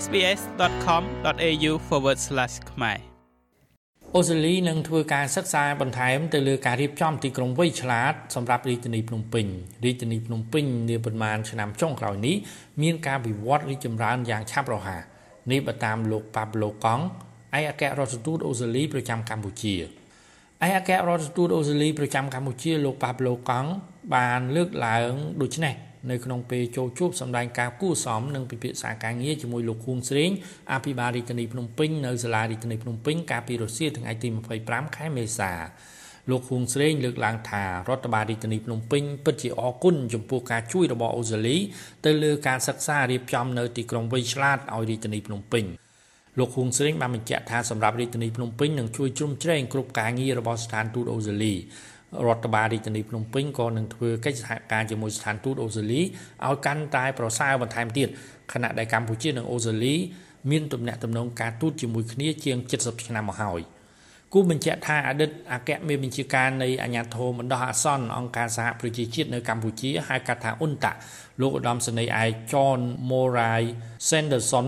sbs.com.au/ ខ្មែរអូស្ត្រាលីនឹងធ្វើការសិក្សាបន្ថែមទៅលើការរៀបចំទីក្រុងវៃឆ្លាតសម្រាប់រាជធានីភ្នំពេញរាជធានីភ្នំពេញនាប៉ុន្មានឆ្នាំចុងក្រោយនេះមានការវិវត្តរីកចម្រើនយ៉ាងឆាប់រហ័សនេះបើតាមលោកប៉ាប្លូកង់ឯកអគ្គរដ្ឋទូតអូស្ត្រាលីប្រចាំកម្ពុជាឯកអគ្គរដ្ឋទូតអូស្ត្រាលីប្រចាំកម្ពុជាលោកប៉ាប្លូកង់បានលើកឡើងដូចនេះ នៅក្នុងពេលចូលជួបសម្ដែងការគួសមនិងពិភាក្សាការងារជាមួយលោកខួងស្រេងអភិបាលរាជធានីភ្នំពេញនៅសាលារាជធានីភ្នំពេញកាលពីរសៀលថ្ងៃទី25ខែមេសាលោកខួងស្រេងលើកឡើងថារដ្ឋបាលរាជធានីភ្នំពេញពិតជាអរគុណចំពោះការជួយរបស់អូស្ត្រាលីទៅលើការសិក្សារៀបចំនៅទីក្រុងវៃឆ្លាតឲ្យរាជធានីភ្នំពេញលោកខួងស្រេងបានបញ្ជាក់ថាសម្រាប់រាជធានីភ្នំពេញនឹងជួយជ្រោមជ្រែងគ្រប់ការងាររបស់ស្ថានទូតអូស្ត្រាលី រដ្ឋបាលរាជធានីភ្នំពេញក៏នឹងធ្វើកិច្ចសហការជាមួយស្ថានទូតអូស្ត្រាលីឲ្យកាន់តែប្រសើរបន្ថែមទៀតខណៈដែលកម្ពុជានិងអូស្ត្រាលីមានទំនាក់ទំនងការទូតជាមួយគ្នាជាង70ឆ្នាំមកហើយគូបញ្ជាក់ថាអតីតអគ្គមេបញ្ជាការនៃអាជ្ញាធរបណ្ដោះអាសន្នអង្គការសហប្រជាជាតិនៅកម្ពុជាហៅកាត់ថាអ៊ុនតាលោកឧត្តមសេនីយ៍ឯក John Morai Sanderson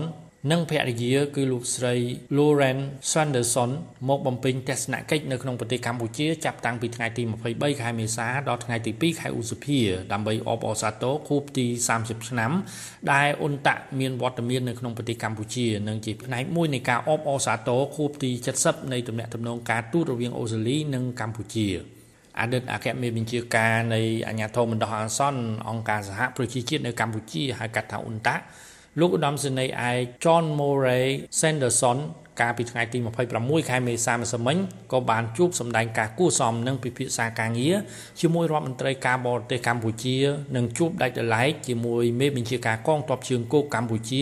និងភរិយាគឺលោកស្រី Lauren Sanderson មកបំពេញទស្សនកិច្ចនៅក្នុងប្រទេសកម្ពុជាចាប់តាំងពីថ្ងៃទី23ខែមេសាដល់ថ្ងៃទី2ខែឧសភាដើម្បីអបអរសាទរខួបទី30ឆ្នាំដែលអ៊ុនតាក់មានវត្តមាននៅក្នុងប្រទេសកម្ពុជានិងជាផ្នែកមួយនៃការអបអរសាទរខួបទី70នៃទំនាក់ទំនងការទូតរវាងអូស្ត្រាលីនិងកម្ពុជាអតីតអគ្គមេបញ្ជាការនៃអាជ្ញាធរបណ្ដោះអាសន្នអង្គការសហប្រជាជាតិនៅកម្ពុជាហៅកាត់ថាអ៊ុនតាក់ លោកឧត្តមសេនីយ៍ឯក John Murray Sanderson កាលពីថ្ងៃទី26ខែមេសាម្សិលមិញក៏បានជួបសម្ដែងការគួសមនិងពិភាក្សាការងារជាមួយរដ្ឋមន្ត្រីការបរទេសកម្ពុជានិងជួបដាច់ដライជាមួយមេបញ្ជាការកងទ័ពជើងគោកកម្ពុជា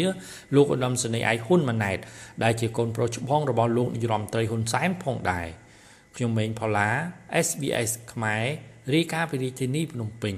លោកឧត្តមសេនីយ៍ឯកហ៊ុនម៉ាណែតដែលជាកូនប្រុសច្បងរបស់លោកនាយរដ្ឋមន្ត្រីហ៊ុនសែនផងដែរខ្ញុំម៉េងផល្លា SBS ខ្មែររាយការណ៍ពីរាជធានីភ្នំពេញ